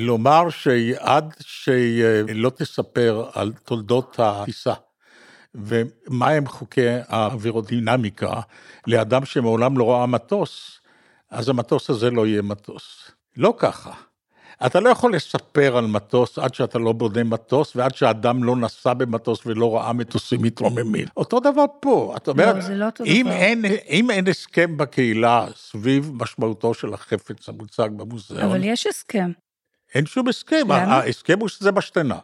לומר שעד שלא תספר על תולדות הטיסה ומהם חוקי האווירודינמיקה לאדם שמעולם לא ראה מטוס, אז המטוס הזה לא יהיה מטוס. לא ככה. אתה לא יכול לספר על מטוס עד שאתה לא בונה מטוס ועד שאדם לא נסע במטוס ולא ראה מטוסים מתרוממים. אותו דבר פה, את אומרת, לא, זה לא אותו אם דבר. אין, אם אין הסכם בקהילה סביב משמעותו של החפץ המוצג במוזיאון, אבל יש הסכם. אין שום הסכם, למה? ההסכם הוא שזה משתנה.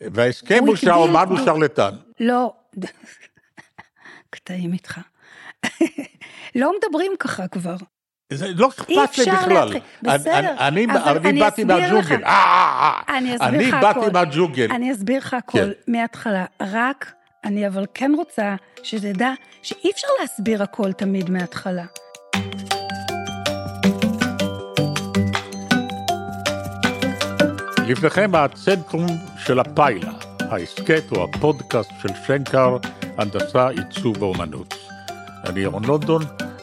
וההסכם הוא שהאומן הוא. שרלטן. לא, קטעים איתך. לא מדברים ככה כבר. זה לא אכפת לי אפשר בכלל. להתחיל. בסדר, אני, אני, אבל אני אני באתי מהג'ונגל. לך. אה, אה, אה. אני אסביר אני לך באתי הכל. מהג'ונגל. אני אסביר לך הכל כן. מההתחלה, רק אני אבל כן רוצה שתדע שאי אפשר להסביר הכל תמיד מההתחלה. לפניכם הצנטרום של הפיילה, ההסכת או הפודקאסט של שנקר, הנדסה, עיצוב ואומנות. אני ירון לונדון,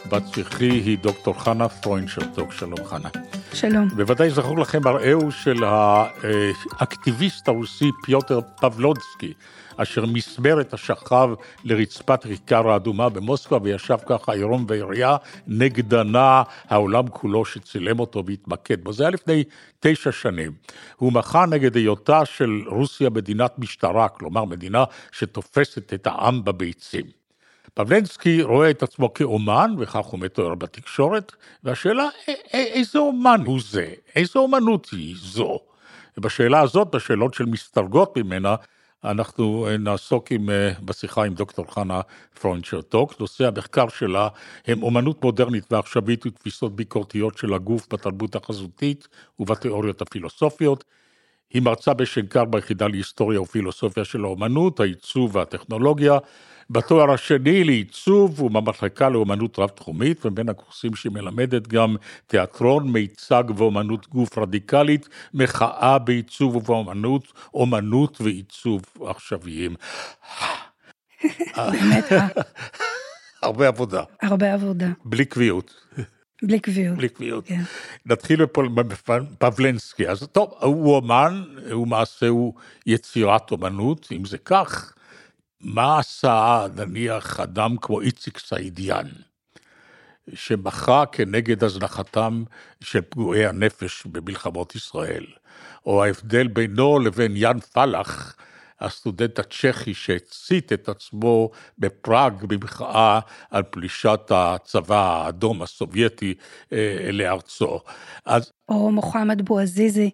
בת שיחי היא דוקטור חנה פרוינשרטוק, שלום חנה. שלום. בוודאי זכור לכם מראהו של האקטיביסט הרוסי פיוטר פבלונסקי, אשר מסמר את השכב לרצפת כיכר האדומה במוסקבה וישב ככה עירום ועירייה נגדנה העולם כולו שצילם אותו והתמקד בו. זה היה לפני תשע שנים. הוא מחה נגד היותה של רוסיה מדינת משטרה, כלומר מדינה שתופסת את העם בביצים. פבלנסקי רואה את עצמו כאומן, וכך הוא מתואר בתקשורת, והשאלה, איזה אומן הוא זה? איזו אומנות היא זו? ובשאלה הזאת, בשאלות של מסתרגות ממנה, אנחנו אה, נעסוק עם, אה, בשיחה עם דוקטור חנה פרוינצ'רטוק. נושא המחקר שלה הם אומנות מודרנית ועכשווית ותפיסות ביקורתיות של הגוף בתרבות החזותית ובתיאוריות הפילוסופיות. היא מרצה בשנקר ביחידה להיסטוריה ופילוסופיה של האומנות, העיצוב והטכנולוגיה. בתואר השני לעיצוב ובמחלקה לאומנות רב-תחומית, ובין הקורסים שהיא מלמדת גם תיאטרון, מיצג ואומנות גוף רדיקלית, מחאה בעיצוב ובאומנות, אומנות ועיצוב עכשוויים. באמת, אה, הרבה עבודה, הרבה עבודה, בלי קביעות. בלי קביעות. בלי קביעות. כן. נתחיל בפבלנסקי. אז טוב, הוא אומן, הוא מעשה, הוא יצירת אומנות, אם זה כך, מה עשה נניח אדם כמו איציק סעידיאן, שמחה כנגד הזנחתם של פגועי הנפש במלחמות ישראל, או ההבדל בינו לבין יאן פלח, הסטודנט הצ'כי שהצית את עצמו בפראג במחאה על פלישת הצבא האדום הסובייטי אה, לארצו. אז או מוחמד בועזיזי,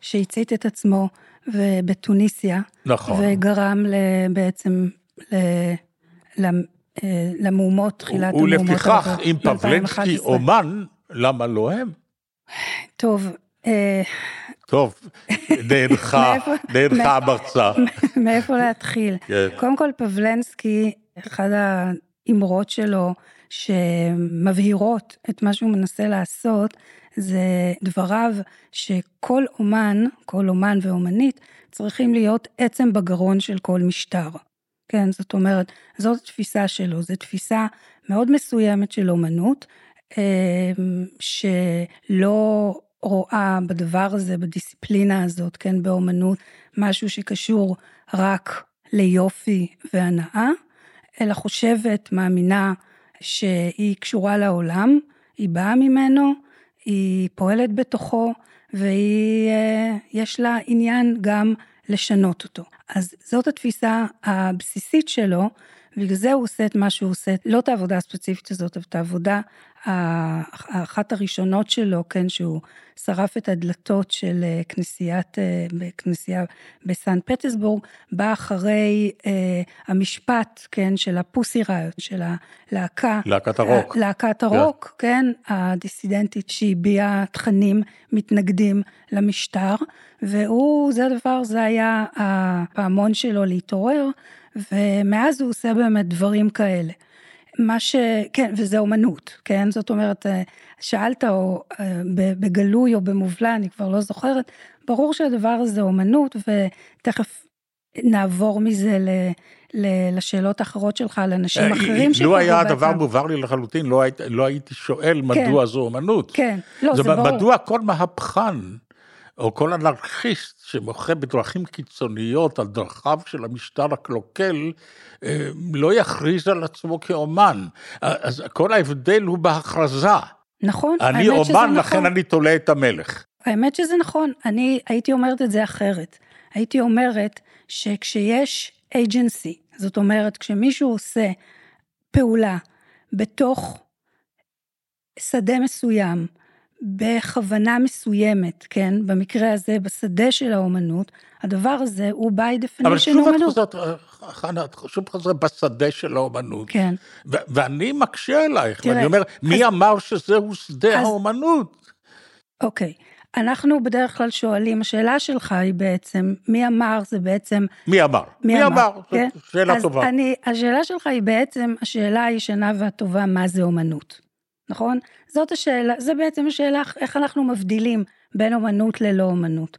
שהצית את עצמו בתוניסיה, נכון. וגרם בעצם ל- ל- אה, למהומות, תחילת המהומות. ולפיכך, אם פבלנסקי ב-2011. אומן, למה לא הם? טוב, אה, טוב, נענך מאיפה- המרצה. מאיפה להתחיל? כן. קודם כל, פבלנסקי, אחד האמרות שלו שמבהירות את מה שהוא מנסה לעשות, זה דבריו שכל אומן, כל אומן ואומנית, צריכים להיות עצם בגרון של כל משטר. כן, זאת אומרת, זאת התפיסה שלו, זו תפיסה מאוד מסוימת של אומנות, אה, שלא רואה בדבר הזה, בדיסציפלינה הזאת, כן, באומנות, משהו שקשור רק ליופי והנאה, אלא חושבת, מאמינה, שהיא קשורה לעולם, היא באה ממנו, היא פועלת בתוכו, ויש לה עניין גם לשנות אותו. אז זאת התפיסה הבסיסית שלו, בגלל זה הוא עושה את מה שהוא עושה, לא את העבודה הספציפית הזאת, אבל את העבודה, האחת הראשונות שלו, כן, שהוא שרף את הדלתות של אה, כנסיית, אה, כנסייה בסן פטסבורג, בא אחרי אה, המשפט, כן, של הפוסי ראיות, של הלהקה. להקת הרוק. להקת הרוק, כן, הדיסידנטית שהביעה תכנים מתנגדים למשטר, והוא, זה הדבר, זה היה הפעמון שלו להתעורר, ומאז הוא עושה באמת דברים כאלה. מה ש... כן, וזה אומנות, כן? זאת אומרת, שאלת, או בגלוי או במובלע, אני כבר לא זוכרת, ברור שהדבר הזה אומנות, ותכף נעבור מזה ל... לשאלות האחרות שלך, על אנשים אחרים לו היה הדבר מובהר לי לחלוטין, לא, היית, לא הייתי שואל מדוע כן, זו אומנות. כן, לא, זה, זה ברור. מדוע כל מהפכן או כל אנרכיסט שמוחה בדרכים קיצוניות על דרכיו של המשטר הקלוקל, אה, לא יכריז על עצמו כאומן. אז כל ההבדל הוא בהכרזה. נכון, אני אומן, לכן נכון. אני תולה את המלך. האמת שזה נכון, אני הייתי אומרת את זה אחרת. הייתי אומרת שכשיש agency, זאת אומרת, כשמישהו עושה פעולה בתוך שדה מסוים, בכוונה מסוימת, כן, במקרה הזה, בשדה של האומנות, הדבר הזה הוא by definition אומנות. אבל שוב את חוזרת, חנה, את שוב חוזרת בשדה של האומנות. כן. ואני מקשה עלייך, ואני אומר, מי אמר שזהו שדה האומנות? אוקיי. אנחנו בדרך כלל שואלים, השאלה שלך היא בעצם, מי אמר זה בעצם... מי אמר? מי, מי אמר? אמר? כן? שאלה אז טובה. אני, השאלה שלך היא בעצם השאלה הישנה והטובה, מה זה אומנות, נכון? זאת השאלה, זה בעצם השאלה איך אנחנו מבדילים בין אומנות ללא אומנות.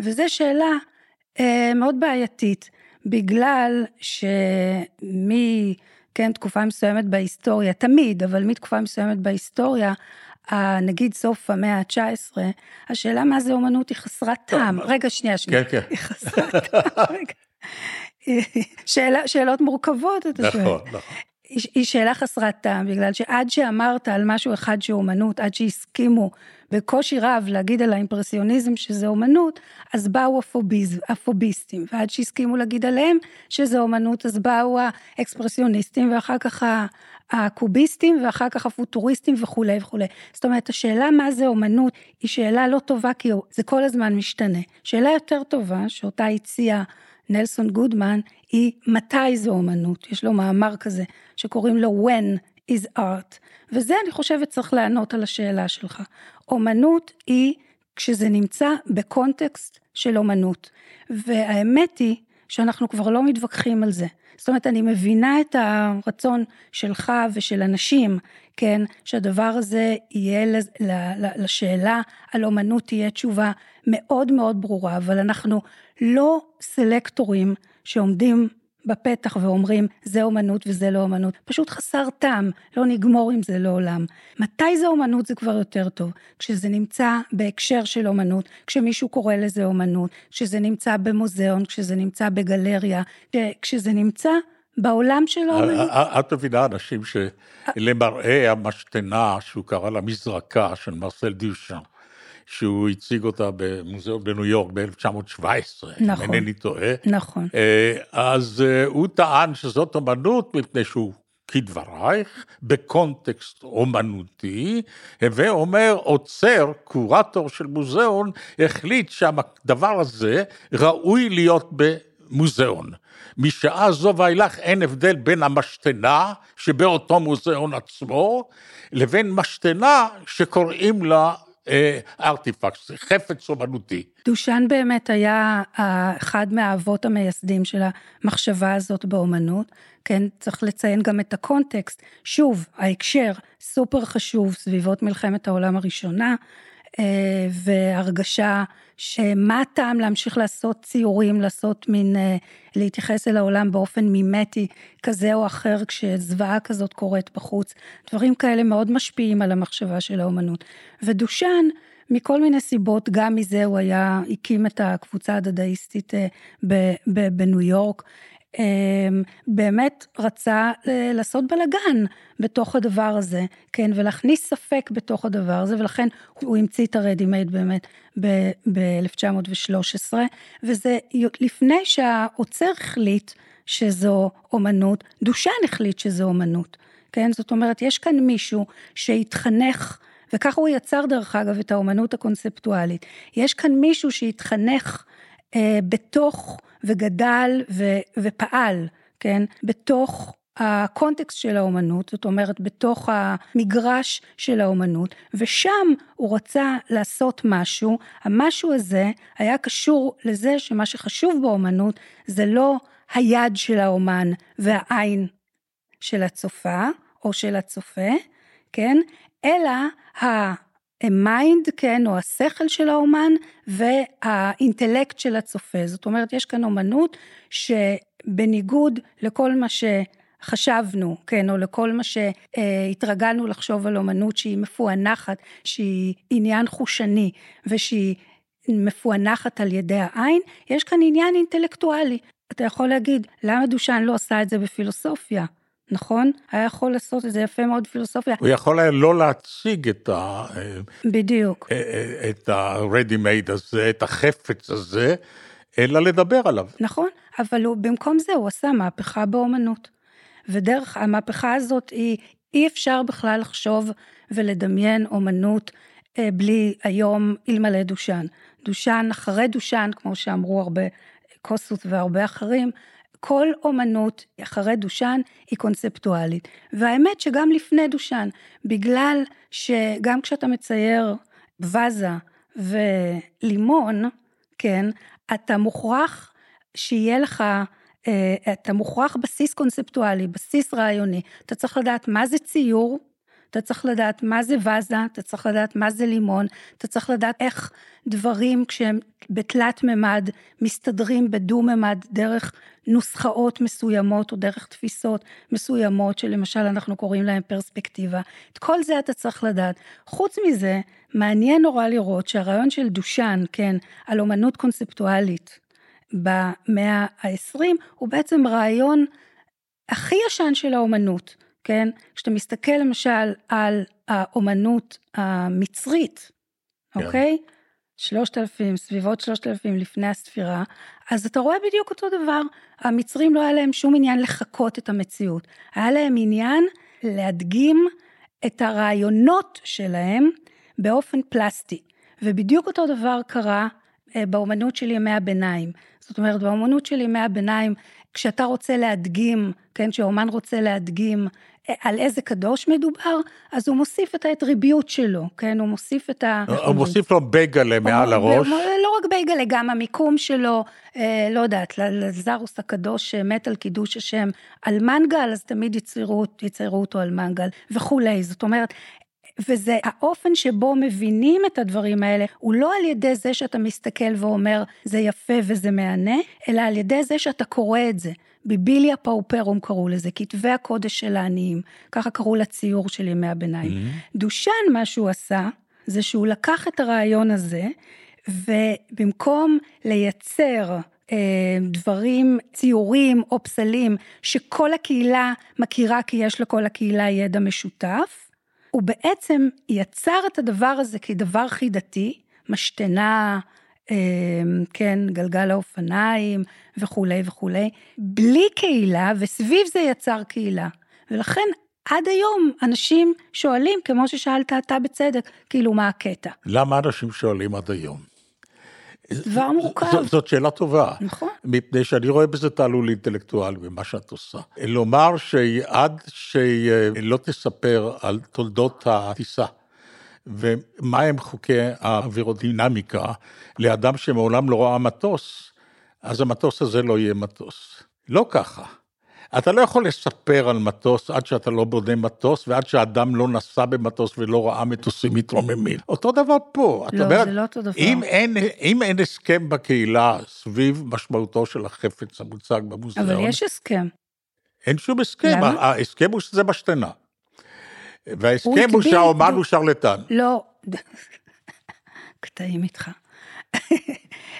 וזו שאלה אה, מאוד בעייתית, בגלל שמי, כן, תקופה מסוימת בהיסטוריה, תמיד, אבל מתקופה מסוימת בהיסטוריה, נגיד סוף המאה ה-19, השאלה מה זה אומנות היא חסרת טעם. רגע, שנייה, שנייה. כן, כן. היא חסרת טעם, רגע. שאלה, שאלות מורכבות, אתה שואל. נכון, נכון. היא שאלה חסרת טעם, בגלל שעד שאמרת על משהו אחד שהוא אומנות, עד שהסכימו בקושי רב להגיד על האימפרסיוניזם שזה אומנות, אז באו הפוביז, הפוביסטים, ועד שהסכימו להגיד עליהם שזה אומנות, אז באו האקספרסיוניסטים, ואחר כך הקוביסטים, ואחר כך הפוטוריסטים וכולי וכולי. זאת אומרת, השאלה מה זה אומנות, היא שאלה לא טובה, כי זה כל הזמן משתנה. שאלה יותר טובה, שאותה הציע נלסון גודמן, היא מתי זו אומנות. יש לו מאמר כזה, שקוראים לו When is art. וזה אני חושבת צריך לענות על השאלה שלך. אומנות היא כשזה נמצא בקונטקסט של אומנות. והאמת היא שאנחנו כבר לא מתווכחים על זה. זאת אומרת, אני מבינה את הרצון שלך ושל אנשים, כן, שהדבר הזה יהיה לשאלה על אומנות תהיה תשובה מאוד מאוד ברורה, אבל אנחנו לא סלקטורים שעומדים בפתח ואומרים זה אומנות וזה לא אומנות, פשוט חסר טעם, לא נגמור עם זה לעולם. מתי זה אומנות זה כבר יותר טוב, כשזה נמצא בהקשר של אומנות, כשמישהו קורא לזה אומנות, כשזה נמצא במוזיאון, כשזה נמצא בגלריה, כשזה נמצא בעולם של האומנות. את מבינה אנשים שלמראה המשתנה שהוא קרא לה מזרקה של מרסל דיושן. שהוא הציג אותה במוזיאון בניו יורק ב-1917, נכון, אם אינני טועה. נכון. אה, אז אה, הוא טען שזאת אמנות מפני שהוא כדברייך, בקונטקסט אומנותי, הווה אומר, עוצר, קורטור של מוזיאון, החליט שהדבר הזה ראוי להיות במוזיאון. משעה זו ואילך אין הבדל בין המשתנה שבאותו מוזיאון עצמו, לבין משתנה שקוראים לה ארטיפקט, זה חפץ אומנותי. דושן באמת היה אחד מהאבות המייסדים של המחשבה הזאת באומנות, כן, צריך לציין גם את הקונטקסט, שוב, ההקשר סופר חשוב, סביבות מלחמת העולם הראשונה, אה, והרגשה שמה הטעם להמשיך לעשות ציורים, לעשות מין, אה, להתייחס אל העולם באופן מימטי כזה או אחר כשזוועה כזאת קורית בחוץ. דברים כאלה מאוד משפיעים על המחשבה של האומנות. ודושן, מכל מיני סיבות, גם מזה הוא היה, הקים את הקבוצה הדדאיסטית אה, בניו יורק. אמ, באמת רצה אה, לעשות בלאגן בתוך הדבר הזה, כן, ולהכניס ספק בתוך הדבר הזה, ולכן הוא המציא את הרדי מייד באמת ב-1913, וזה לפני שהעוצר החליט שזו אומנות, דושן החליט שזו אומנות, כן, זאת אומרת, יש כאן מישהו שהתחנך, וככה הוא יצר דרך אגב את האומנות הקונספטואלית, יש כאן מישהו שהתחנך בתוך וגדל ו, ופעל, כן, בתוך הקונטקסט של האומנות, זאת אומרת בתוך המגרש של האומנות, ושם הוא רצה לעשות משהו, המשהו הזה היה קשור לזה שמה שחשוב באומנות זה לא היד של האומן והעין של הצופה או של הצופה, כן, אלא ה mind, כן, או השכל של האומן והאינטלקט של הצופה. זאת אומרת, יש כאן אומנות שבניגוד לכל מה שחשבנו, כן, או לכל מה שהתרגלנו לחשוב על אומנות שהיא מפוענחת, שהיא עניין חושני ושהיא מפוענחת על ידי העין, יש כאן עניין אינטלקטואלי. אתה יכול להגיד, למה דושן לא עשה את זה בפילוסופיה? נכון? היה יכול לעשות את זה יפה מאוד בפילוסופיה. הוא יכול היה לא להציג את ה... בדיוק. אה, אה, את ה-ready made הזה, את החפץ הזה, אלא לדבר עליו. נכון, אבל הוא, במקום זה הוא עשה מהפכה באומנות. ודרך המהפכה הזאת היא, אי אפשר בכלל לחשוב ולדמיין אומנות אה, בלי היום אלמלא דושן. דושן, אחרי דושן, כמו שאמרו ג'וזף קוסות והרבה אחרים, כל אומנות אחרי דושן היא קונספטואלית. והאמת שגם לפני דושן, בגלל שגם כשאתה מצייר ואזה ולימון, כן, אתה מוכרח שיהיה לך, אה, אתה מוכרח בסיס קונספטואלי, בסיס רעיוני. אתה צריך לדעת מה זה ציור, אתה צריך לדעת מה זה ואזה, אתה צריך לדעת מה זה לימון, אתה צריך לדעת איך דברים כשהם בתלת מימד מסתדרים בדו מימד דרך נוסחאות מסוימות או דרך תפיסות מסוימות שלמשל אנחנו קוראים להם פרספקטיבה. את כל זה אתה צריך לדעת. חוץ מזה, מעניין נורא לראות שהרעיון של דושן, כן, על אומנות קונספטואלית במאה ה-20, הוא בעצם רעיון הכי ישן של האומנות. כן? כשאתה מסתכל למשל על האומנות המצרית, כן. אוקיי? שלושת אלפים, סביבות שלושת אלפים לפני הספירה, אז אתה רואה בדיוק אותו דבר. המצרים לא היה להם שום עניין לחקות את המציאות, היה להם עניין להדגים את הרעיונות שלהם באופן פלסטי. ובדיוק אותו דבר קרה אה, באומנות של ימי הביניים. זאת אומרת, באומנות של ימי הביניים, כשאתה רוצה להדגים, כן, כשאומן רוצה להדגים על איזה קדוש מדובר, אז הוא מוסיף את האטריביוט שלו, כן? הוא מוסיף את ה... הוא מוסיף לו בייגלה מעל הראש. לא רק בייגלה, גם המיקום שלו, אה, לא יודעת, לזרוס הקדוש מת על קידוש השם על מנגל, אז תמיד יציירו אותו על מנגל וכולי. זאת אומרת, וזה האופן שבו מבינים את הדברים האלה, הוא לא על ידי זה שאתה מסתכל ואומר, זה יפה וזה מהנה, אלא על ידי זה שאתה קורא את זה. ביביליה פאופרום קראו לזה, כתבי הקודש של העניים, ככה קראו לציור של ימי הביניים. Mm-hmm. דושן, מה שהוא עשה, זה שהוא לקח את הרעיון הזה, ובמקום לייצר אה, דברים, ציורים או פסלים, שכל הקהילה מכירה כי יש לכל הקהילה ידע משותף, הוא בעצם יצר את הדבר הזה כדבר חידתי, משתנה, כן, גלגל האופניים וכולי וכולי, בלי קהילה, וסביב זה יצר קהילה. ולכן עד היום אנשים שואלים, כמו ששאלת אתה בצדק, כאילו מה הקטע? למה אנשים שואלים עד היום? דבר מורכב. זאת, זאת שאלה טובה. נכון. מפני שאני רואה בזה תעלול אינטלקטואלי במה שאת עושה. לומר שעד שלא תספר על תולדות הטיסה, ומה הם חוקי האווירודינמיקה לאדם שמעולם לא ראה מטוס, אז המטוס הזה לא יהיה מטוס. לא ככה. אתה לא יכול לספר על מטוס עד שאתה לא בונה מטוס ועד שאדם לא נסע במטוס ולא ראה מטוסים מתרוממים. אותו דבר פה. לא, אומרת, זה לא אותו דבר. אם אין, אם אין הסכם בקהילה סביב משמעותו של החפץ המוצג במוזיאון... אבל יש הסכם. אין שום הסכם, למה? ההסכם הוא שזה משתנה. וההסכם הוא שהאומן הוא שרלטן. לא, קטעים איתך.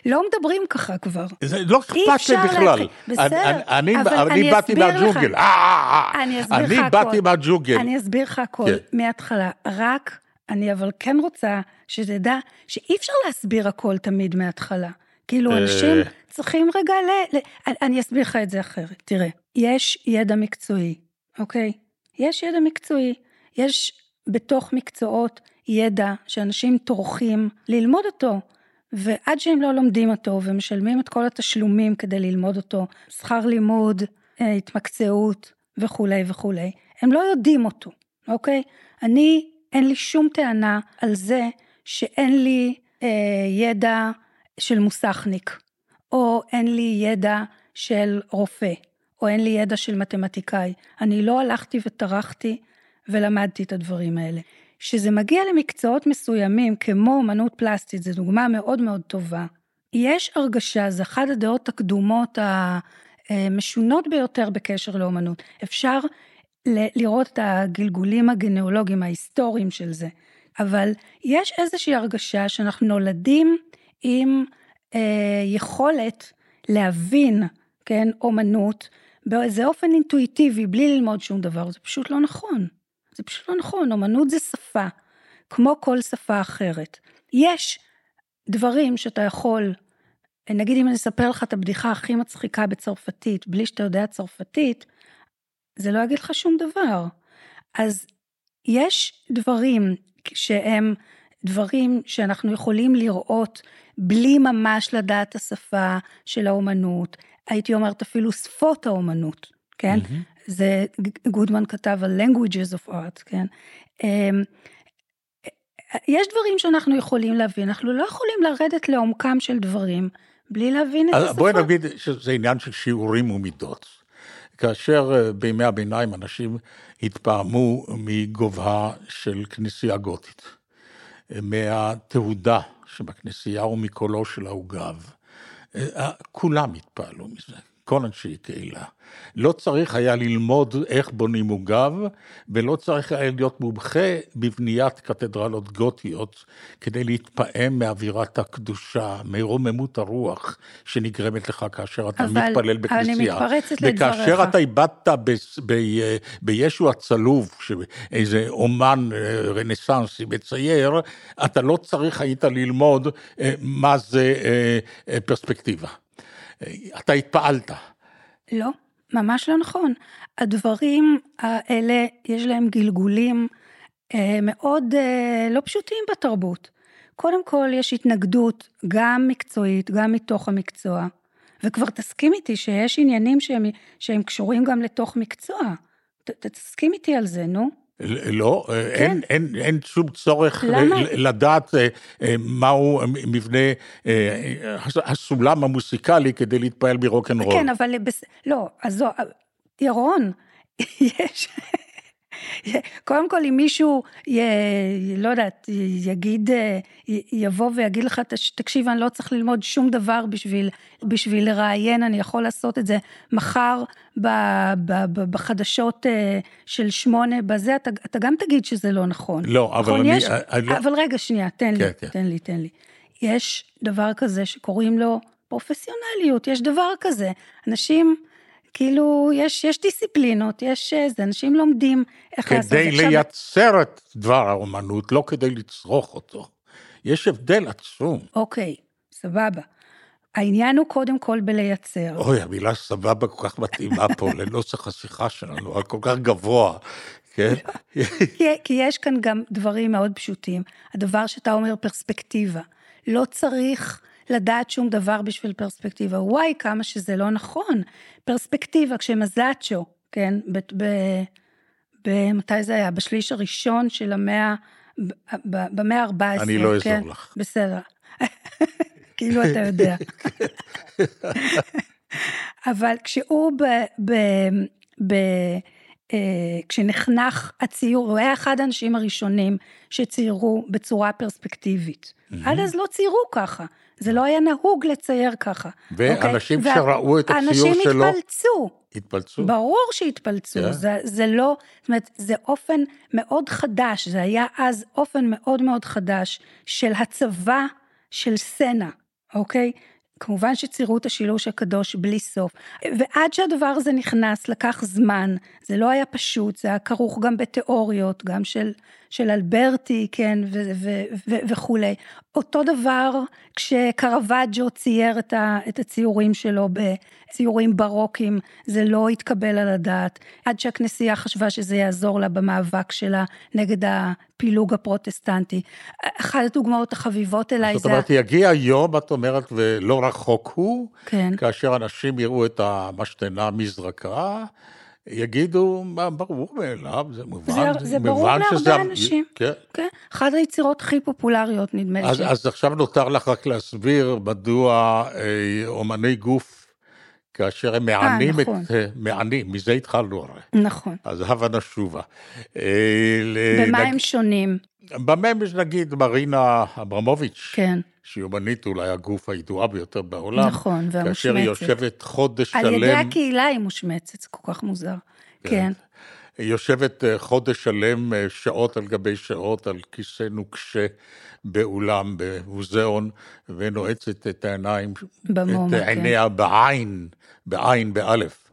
לא מדברים ככה כבר. זה לא אכפת לי בכלל. בסדר, אני, אבל אני, אני באתי מהג'ונגל. אה, אה, אה, אני אסביר לך הכל. אני באתי מהג'ונגל. אני אסביר לך הכל כן. מההתחלה. רק, אני אבל כן רוצה שתדע שאי אפשר להסביר הכל תמיד מההתחלה. כאילו, אנשים צריכים רגע ל... אני אסביר לך את זה אחרת. תראה, יש ידע מקצועי, אוקיי? יש ידע מקצועי. יש בתוך מקצועות ידע שאנשים טורחים ללמוד אותו, ועד שהם לא לומדים אותו ומשלמים את כל התשלומים כדי ללמוד אותו, שכר לימוד, אה, התמקצעות וכולי וכולי, הם לא יודעים אותו, אוקיי? אני, אין לי שום טענה על זה שאין לי אה, ידע של מוסכניק, או אין לי ידע של רופא, או אין לי ידע של מתמטיקאי. אני לא הלכתי וטרחתי ולמדתי את הדברים האלה. כשזה מגיע למקצועות מסוימים, כמו אמנות פלסטית, זו דוגמה מאוד מאוד טובה, יש הרגשה, זו אחת הדעות הקדומות המשונות ביותר בקשר לאמנות. אפשר לראות את הגלגולים הגנאולוגיים ההיסטוריים של זה, אבל יש איזושהי הרגשה שאנחנו נולדים עם אה, יכולת להבין, כן, אומנות, באיזה אופן אינטואיטיבי, בלי ללמוד שום דבר, זה פשוט לא נכון. זה פשוט לא נכון, אומנות זה שפה, כמו כל שפה אחרת. יש דברים שאתה יכול, נגיד אם אני אספר לך את הבדיחה הכי מצחיקה בצרפתית, בלי שאתה יודע צרפתית, זה לא יגיד לך שום דבר. אז יש דברים שהם דברים שאנחנו יכולים לראות בלי ממש לדעת השפה של האומנות, הייתי אומרת אפילו שפות האומנות, כן? Mm-hmm. זה גודמן כתב על languages of art, כן? אמ, יש דברים שאנחנו יכולים להבין, אנחנו לא יכולים לרדת לעומקם של דברים בלי להבין את השפה. בואי נגיד שזה עניין של שיעורים ומידות. כאשר אה, בימי הביניים אנשים התפעמו מגובהה של כנסייה גותית, מהתהודה שבכנסייה ומקולו של העוגב. אה, כולם התפעלו מזה. כל אנשי קהילה. לא צריך היה ללמוד איך בונים עוגב, ולא צריך היה להיות מומחה בבניית קתדרלות גותיות, כדי להתפעם מאווירת הקדושה, מרוממות הרוח שנגרמת לך כאשר אתה אבל, מתפלל בכנסייה. אבל אני מתפרצת לדבריך. וכאשר אתה איבדת בישו הצלוב, שאיזה אומן אה, רנסנסי מצייר, אתה לא צריך היית ללמוד אה, מה זה אה, פרספקטיבה. אתה התפעלת. לא, ממש לא נכון. הדברים האלה, יש להם גלגולים אה, מאוד אה, לא פשוטים בתרבות. קודם כל, יש התנגדות, גם מקצועית, גם מתוך המקצוע. וכבר תסכים איתי שיש עניינים שהם, שהם קשורים גם לתוך מקצוע. ת, תסכים איתי על זה, נו. לא, כן. אין, אין, אין שום צורך למה? לדעת אה, אה, מהו מבנה אה, הסולם המוסיקלי כדי להתפעל מרוקנרול. כן, אבל לא, אז זו, ירון, יש... קודם כל, אם מישהו, י, לא יודעת, יגיד, יבוא ויגיד לך, תקשיב, אני לא צריך ללמוד שום דבר בשביל, בשביל לראיין, אני יכול לעשות את זה מחר ב, ב, ב, בחדשות אה, של שמונה, בזה, אתה, אתה גם תגיד שזה לא נכון. לא, אבל נכון? אני... יש, אני לא... אבל רגע, שנייה, תן כן, לי, כן. תן לי, תן לי. יש דבר כזה שקוראים לו פרופסיונליות, יש דבר כזה. אנשים... כאילו, יש, יש דיסציפלינות, יש איזה, אנשים לומדים איך לעשות. כדי לייצר את דבר האומנות, לא כדי לצרוך אותו. יש הבדל עצום. אוקיי, סבבה. העניין הוא קודם כל בלייצר. אוי, המילה סבבה כל כך מתאימה פה לנוסח השיחה שלנו, כל כך גבוה. כן? כי, כי יש כאן גם דברים מאוד פשוטים. הדבר שאתה אומר פרספקטיבה. לא צריך לדעת שום דבר בשביל פרספקטיבה. וואי, כמה שזה לא נכון. פרספקטיבה, כשמזאצ'ו, כן, ב... ב, ב מתי זה היה? בשליש הראשון של המאה, במאה ה-14. אני לא כן? אעזור לך. בסדר. כאילו אתה יודע. אבל כשהוא ב... ב, ב אה, כשנחנך הציור, הוא היה אחד האנשים הראשונים שציירו בצורה פרספקטיבית. Mm-hmm. עד אז לא ציירו ככה. זה לא היה נהוג לצייר ככה. ואנשים אוקיי? שראו את הציור שלו... אנשים התפלצו. התפלצו? ברור שהתפלצו, yeah. כן. זה, זה לא, זאת אומרת, זה אופן מאוד חדש, זה היה אז אופן מאוד מאוד חדש של הצבה של סצנה, אוקיי? כמובן שציירו את השילוש הקדוש בלי סוף. ועד שהדבר הזה נכנס, לקח זמן, זה לא היה פשוט, זה היה כרוך גם בתיאוריות, גם של, של אלברטי, כן, ו- ו- ו- וכולי. אותו דבר כשקרווג'ו צייר את, ה- את הציורים שלו בציורים ברוקיים, זה לא התקבל על הדעת, עד שהכנסייה חשבה שזה יעזור לה במאבק שלה נגד הפילוג הפרוטסטנטי. אחת הדוגמאות החביבות אליי זה... זאת אומרת, יגיע יום, את אומרת, ולא רחוק הוא, כן. כאשר אנשים יראו את המשתנה מזרקה, יגידו, מה ברור מאליו, זה מובן. זה, זה ברור להרבה שזה... אנשים. כן. כן. אחת היצירות הכי פופולריות, נדמה לי. אז, אז עכשיו נותר לך רק להסביר מדוע אה, אומני גוף, כאשר הם אה, מענים 아, נכון. את... אה, מענים, מזה התחלנו הרי. נכון. אז הבה נשובה. אה, במה נג... הם שונים? במה הם, נגיד, מרינה אברמוביץ'. כן. שהיא אומנית אולי הגוף הידועה ביותר בעולם. נכון, והמושמצת. כאשר היא יושבת חודש שלם. על ידי הקהילה היא מושמצת, זה כל כך מוזר. כן. כן. יושבת אה, חודש שלם, אה, שעות על גבי שעות, על כיסא נוקשה באולם, במוזיאון, ונועצת את העיניים, במומה, את עיניה כן. בעין, בעין, באלף.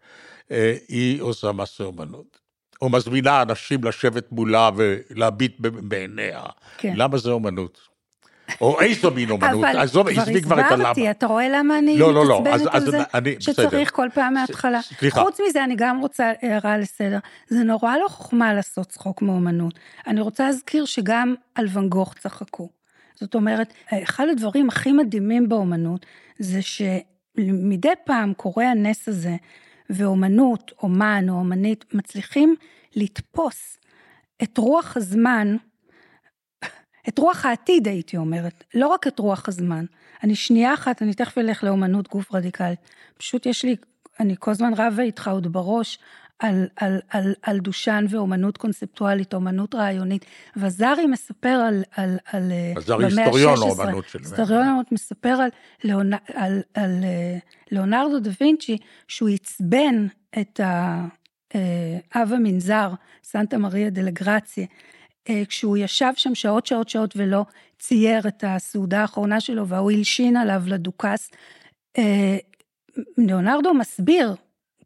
היא עושה מעשה אומנות. או מזמינה אנשים לשבת מולה ולהביט בעיניה. כן. למה זה אומנות? או איזו מין אומנות, עזוב, עזבי כבר את הלמה. אתה רואה למה אני לא, לא, לא, מתעצבנת על זה? אני, שצריך כל פעם מההתחלה. סליחה. חוץ מזה, אני גם רוצה הערה לסדר. זה נורא לא חוכמה לעשות צחוק מאומנות. אני רוצה להזכיר שגם על ואן גוך צחקו. זאת אומרת, אחד הדברים הכי מדהימים באומנות, זה שמדי פעם קורה הנס הזה, ואומנות, אומן או אומנית, מצליחים לתפוס את רוח הזמן, את רוח העתיד הייתי אומרת, לא רק את רוח הזמן. אני שנייה אחת, אני תכף אלך לאומנות גוף רדיקלית. פשוט יש לי, אני כל הזמן רבה איתך עוד בראש על, על, על, על דושן ואומנות קונספטואלית, אומנות רעיונית. וזרי מספר על, על, על וזרי היסטוריון האומנות של היסטוריון האומנות מספר על, על, על, על ליאונרדו דה וינצ'י, שהוא עצבן את האב המנזר, סנטה מריה דלגרציה, אה, כשהוא ישב שם שעות שעות שעות ולא צייר את הסעודה האחרונה שלו והוא הלשין עליו לדוכס. אה, ליאונרדו מסביר,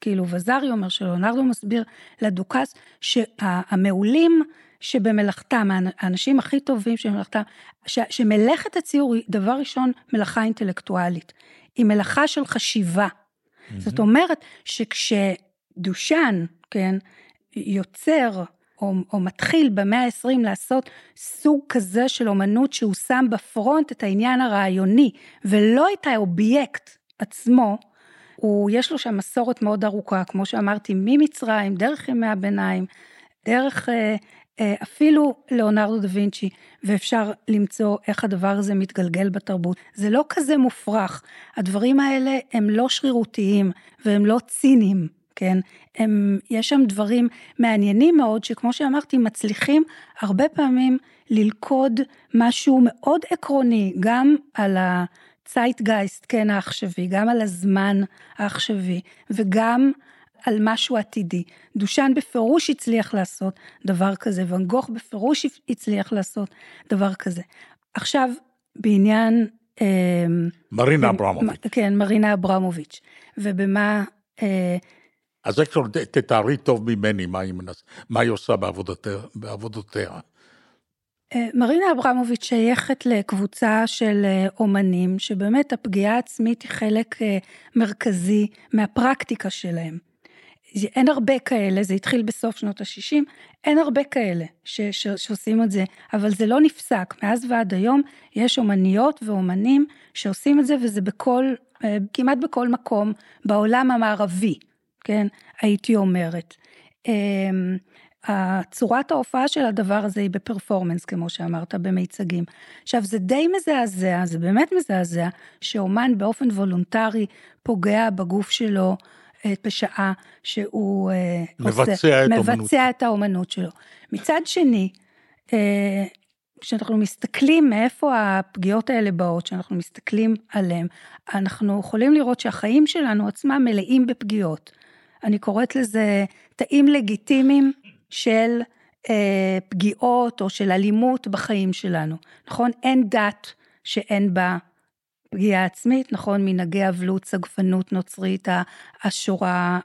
כאילו וזרי אומר שלאונרדו מסביר לדוכס שהמעולים שבמלאכתם, האנשים הכי טובים שבמלאכתם, שמלאכת הציור היא דבר ראשון מלאכה אינטלקטואלית, היא מלאכה של חשיבה. Mm-hmm. זאת אומרת שכשדושן, כן, יוצר או, או מתחיל במאה ה-20 לעשות סוג כזה של אומנות שהוא שם ב front את העניין הרעיוני ולא את האובייקט עצמו, הוא, יש לו שם מסורת מאוד ארוכה, כמו שאמרתי, ממצרים, דרך ימי הביניים, דרך אה, אה, אפילו ליאונרדו דה וינצ'י, ואפשר למצוא איך הדבר הזה מתגלגל בתרבות. זה לא כזה מופרך, הדברים האלה הם לא שרירותיים והם לא ציניים. כן? הם, יש שם דברים מעניינים מאוד, שכמו שאמרתי, מצליחים הרבה פעמים ללכוד משהו מאוד עקרוני, גם על הצייטגייסט, כן, העכשווי, גם על הזמן העכשווי, וגם על משהו עתידי. דושן בפירוש הצליח לעשות דבר כזה, ואן גוך בפירוש הצליח לעשות דבר כזה. עכשיו, בעניין... אה, מרינה אברמוביץ'. כן, מרינה אברמוביץ', ובמה... אה, אז איך תתארי טוב ממני מה היא, מנס... מה היא עושה בעבודותיה. בעבודותיה. אה, מרינה אברמוביץ' שייכת לקבוצה של אה, אומנים, שבאמת הפגיעה העצמית היא חלק אה, מרכזי מהפרקטיקה שלהם. אין הרבה כאלה, זה התחיל בסוף שנות ה-60, אין הרבה כאלה ש, ש, שעושים את זה, אבל זה לא נפסק. מאז ועד היום יש אומניות ואומנים שעושים את זה, וזה בכל, כמעט בכל מקום בעולם המערבי. כן, הייתי אומרת. אמ, צורת ההופעה של הדבר הזה היא בפרפורמנס, כמו שאמרת, במיצגים. עכשיו, זה די מזעזע, זה באמת מזעזע, שאומן באופן וולונטרי פוגע בגוף שלו אה, בשעה שהוא אה, מבצע, עושה, את, מבצע את האומנות שלו. מצד שני, אה, כשאנחנו מסתכלים מאיפה הפגיעות האלה באות, כשאנחנו מסתכלים עליהן, אנחנו יכולים לראות שהחיים שלנו עצמם מלאים בפגיעות. אני קוראת לזה תאים לגיטימיים של אה, פגיעות או של אלימות בחיים שלנו, נכון? אין דת שאין בה פגיעה עצמית, נכון? מנהגי אבלות, סגפנות נוצרית, השורה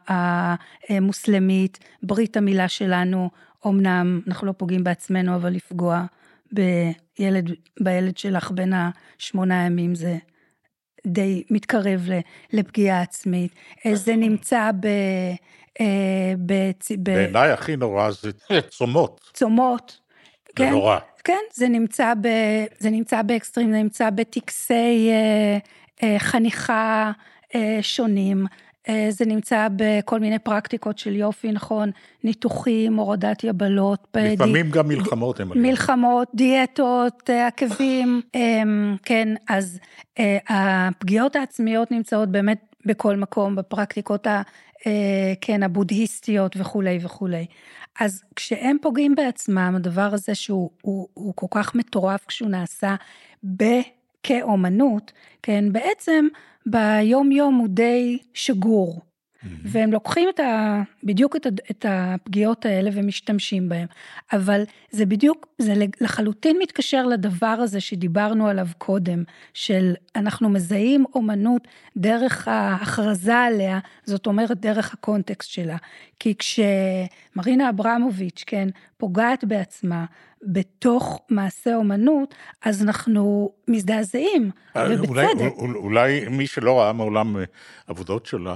המוסלמית, ברית המילה שלנו, אמנם אנחנו לא פוגעים בעצמנו, אבל לפגוע בילד, בילד שלך בין השמונה ימים זה די מתקרב לפגיעה עצמית. אה, זה נמצא ב... אה, בעיניי הכי נורא זה צומות. צומות. כן, נורא. כן, זה נמצא, ב, זה נמצא באקסטרים, זה נמצא בטקסי אה, אה, חניכה אה, שונים, אה, זה נמצא בכל מיני פרקטיקות של יופי, נכון? ניתוחים, הורדת יבלות. לפעמים די... גם מלחמות הם מלחמות, דיאטות, אה, עקבים, אמ, כן, אז אה, הפגיעות העצמיות נמצאות באמת בכל מקום, בפרקטיקות. כן, הבודהיסטיות וכולי וכולי. אז כשהם פוגעים בעצמם, הדבר הזה שהוא הוא, הוא כל כך מטורף כשהוא נעשה ב... כאומנות, כן, בעצם ביום יום הוא די שגור. Mm-hmm. והם לוקחים את ה, בדיוק את, ה, את הפגיעות האלה ומשתמשים בהם. אבל זה בדיוק, זה לחלוטין מתקשר לדבר הזה שדיברנו עליו קודם, של אנחנו מזהים אומנות דרך ההכרזה עליה, זאת אומרת דרך הקונטקסט שלה. כי כשמרינה אברמוביץ', כן, פוגעת בעצמה, בתוך מעשה אומנות, אז אנחנו מזדעזעים, אה, ובצדק. אולי, אולי מי שלא ראה מעולם אה, עבודות שלה,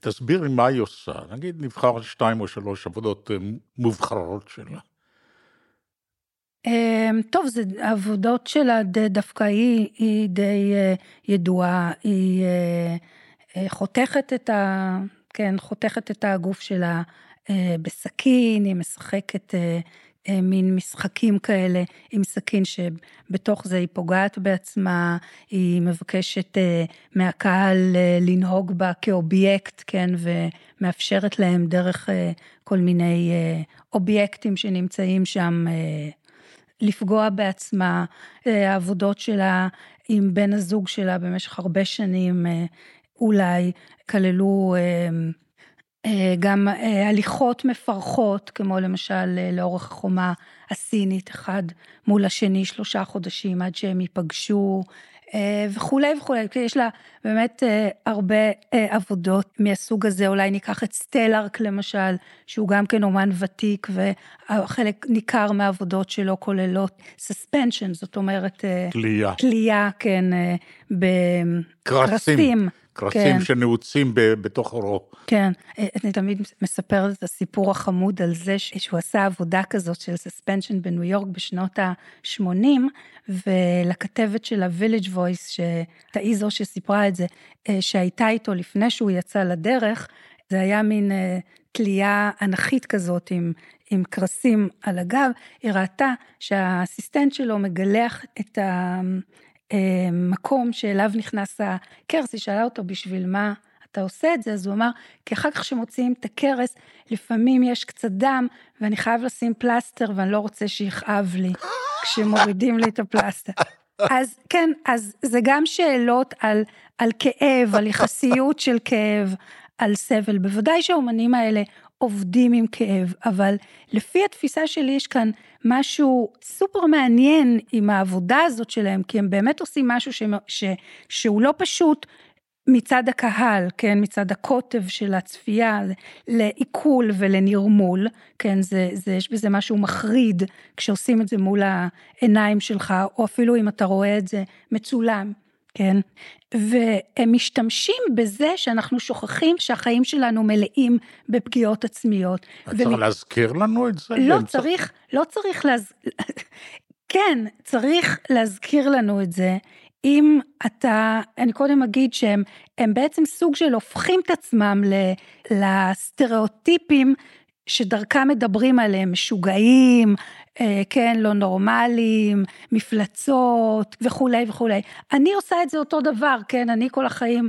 תסביר לי מה היא עושה. נגיד נבחר שתיים או שלוש עבודות אה, מובחרות שלה. טוב, זה עבודות שלה דווקא היא, היא די ידועה, היא חותכת את ה... כן, חותכת את הגוף שלה בסכין, היא משחקת מין משחקים כאלה עם סכין שבתוך זה היא פוגעת בעצמה, היא מבקשת אה, מהקהל אה, לנהוג בה כאובייקט, כן, ומאפשרת להם דרך כל מיני אובייקטים שנמצאים שם לפגוע בעצמה, העבודות שלה עם בן הזוג שלה במשך הרבה שנים אולי כללו אה, גם אה, הליכות מפרכות, כמו למשל אה, לאורך החומה הסינית, אחד מול השני שלושה חודשים עד שהם ייפגשו וכולי וכולי, יש לה באמת הרבה עבודות מהסוג הזה, אולי ניקח את סטלארק למשל, שהוא גם כן אומן ותיק, וחלק ניכר מהעבודות שלו כוללות סספנשן, זאת אומרת... תלייה. תלייה, כן, בקרסים. קרסים כן. שנעוצים בתוך אורו. כן, אני תמיד מספרת את הסיפור החמוד על זה שהוא עשה עבודה כזאת של סספנשן בניו יורק בשנות ה-80, ולכתבת של ה-Village Voice, שהיא זו שסיפרה את זה, אה, שהייתה איתו לפני שהוא יצא לדרך, זה היה מין אה, תלייה אנכית כזאת עם, עם קרסים על הגב, היא ראתה שהאסיסטנט שלו מגלח את ה... אה, מקום שאליו נכנס הכרס, היא שאלה אותו בשביל מה אתה עושה את זה, אז הוא אמר, כי אחר כך כשמוציאים את הכרס, לפעמים יש קצת דם, ואני חייב לשים פלסטר ואני לא רוצה שיכאב לי כשמורידים לי את הפלסטר. אז כן, אז זה גם שאלות על, על כאב, על יחסיות של כאב, על סבל. בוודאי שהאומנים האלה עובדים עם כאב, אבל לפי התפיסה שלי יש כאן משהו סופר מעניין עם העבודה הזאת שלהם, כי הם באמת עושים משהו ש, ש, שהוא לא פשוט מצד הקהל, כן, מצד הקוטב של הצפייה, לעיכול ולנרמול, כן, זה, זה, יש בזה משהו מחריד כשעושים את זה מול העיניים שלך, או אפילו אם אתה רואה את זה מצולם. כן? והם משתמשים בזה שאנחנו שוכחים שהחיים שלנו מלאים בפגיעות עצמיות. צריך ומ... להזכיר לנו את זה? לא צריך, לא צריך להז... כן, צריך להזכיר לנו את זה. אם אתה, אני קודם אגיד שהם בעצם סוג של הופכים את עצמם לסטריאוטיפים שדרכם מדברים עליהם, משוגעים, כן, לא נורמליים, מפלצות וכולי וכולי. אני עושה את זה אותו דבר, כן, אני כל החיים